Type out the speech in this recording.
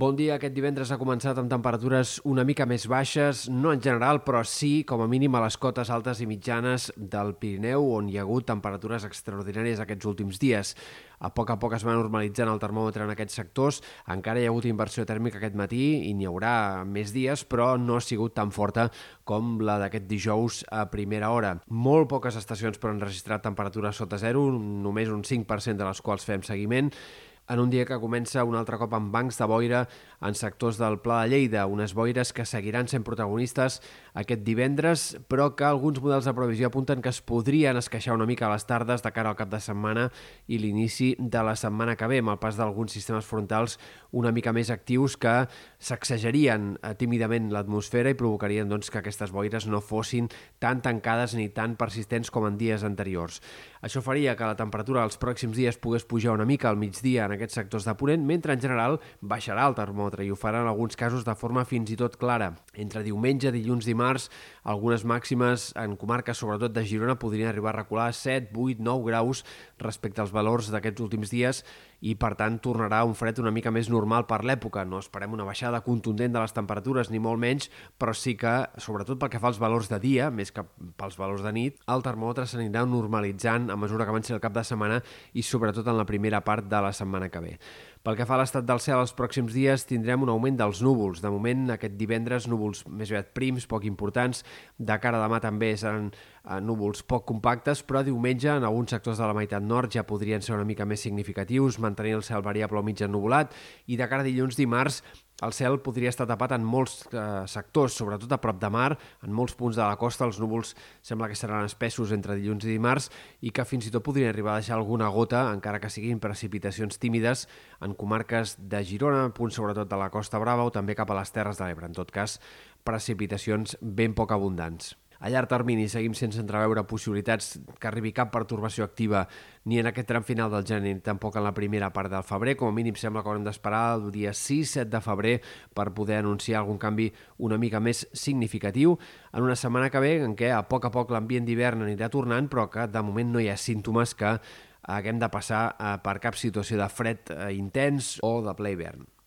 Bon dia. Aquest divendres ha començat amb temperatures una mica més baixes, no en general, però sí, com a mínim, a les cotes altes i mitjanes del Pirineu, on hi ha hagut temperatures extraordinàries aquests últims dies. A poc a poc es va normalitzant el termòmetre en aquests sectors. Encara hi ha hagut inversió tèrmica aquest matí i n'hi haurà més dies, però no ha sigut tan forta com la d'aquest dijous a primera hora. Molt poques estacions per enregistrar temperatures sota zero, només un 5% de les quals fem seguiment, en un dia que comença un altre cop amb bancs de boira en sectors del Pla de Lleida, unes boires que seguiran sent protagonistes aquest divendres, però que alguns models de previsió apunten que es podrien esqueixar una mica a les tardes de cara al cap de setmana i l'inici de la setmana que ve, amb el pas d'alguns sistemes frontals una mica més actius que sacsejarien eh, tímidament l'atmosfera i provocarien doncs, que aquestes boires no fossin tan tancades ni tan persistents com en dies anteriors. Això faria que la temperatura als pròxims dies pogués pujar una mica al migdia en aquests sectors de Ponent, mentre en general baixarà el termòmetre i ho farà en alguns casos de forma fins i tot clara. Entre diumenge, dilluns, dimarts, algunes màximes en comarques, sobretot de Girona, podrien arribar a recular 7, 8, 9 graus respecte als valors d'aquests últims dies i, per tant, tornarà un fred una mica més normal per l'època. No esperem una baixada contundent de les temperatures, ni molt menys, però sí que, sobretot pel que fa als valors de dia, més que pels valors de nit, el termòmetre s'anirà normalitzant a mesura que avanci el cap de setmana i sobretot en la primera part de la setmana que ve. Pel que fa a l'estat del cel, els pròxims dies tindrem un augment dels núvols. De moment, aquest divendres, núvols més aviat prims, poc importants. De cara a demà també seran eh, núvols poc compactes, però diumenge en alguns sectors de la meitat nord ja podrien ser una mica més significatius, mantenir el cel variable o mig ennuvolat, i de cara a dilluns dimarts el cel podria estar tapat en molts eh, sectors, sobretot a prop de mar. En molts punts de la costa els núvols sembla que seran espessos entre dilluns i dimarts i que fins i tot podrien arribar a deixar alguna gota, encara que siguin precipitacions tímides, en comarques de Girona, punts sobretot de la Costa Brava o també cap a les Terres de l'Ebre. En tot cas, precipitacions ben poc abundants. A llarg termini seguim sense entreveure possibilitats que arribi cap pertorbació activa ni en aquest tram final del gener tampoc en la primera part del febrer. Com a mínim sembla que haurem d'esperar el dia 6-7 de febrer per poder anunciar algun canvi una mica més significatiu en una setmana que ve en què a poc a poc l'ambient d'hivern anirà tornant però que de moment no hi ha símptomes que haguem de passar eh, per cap situació de fred eh, intens o de ple hivern.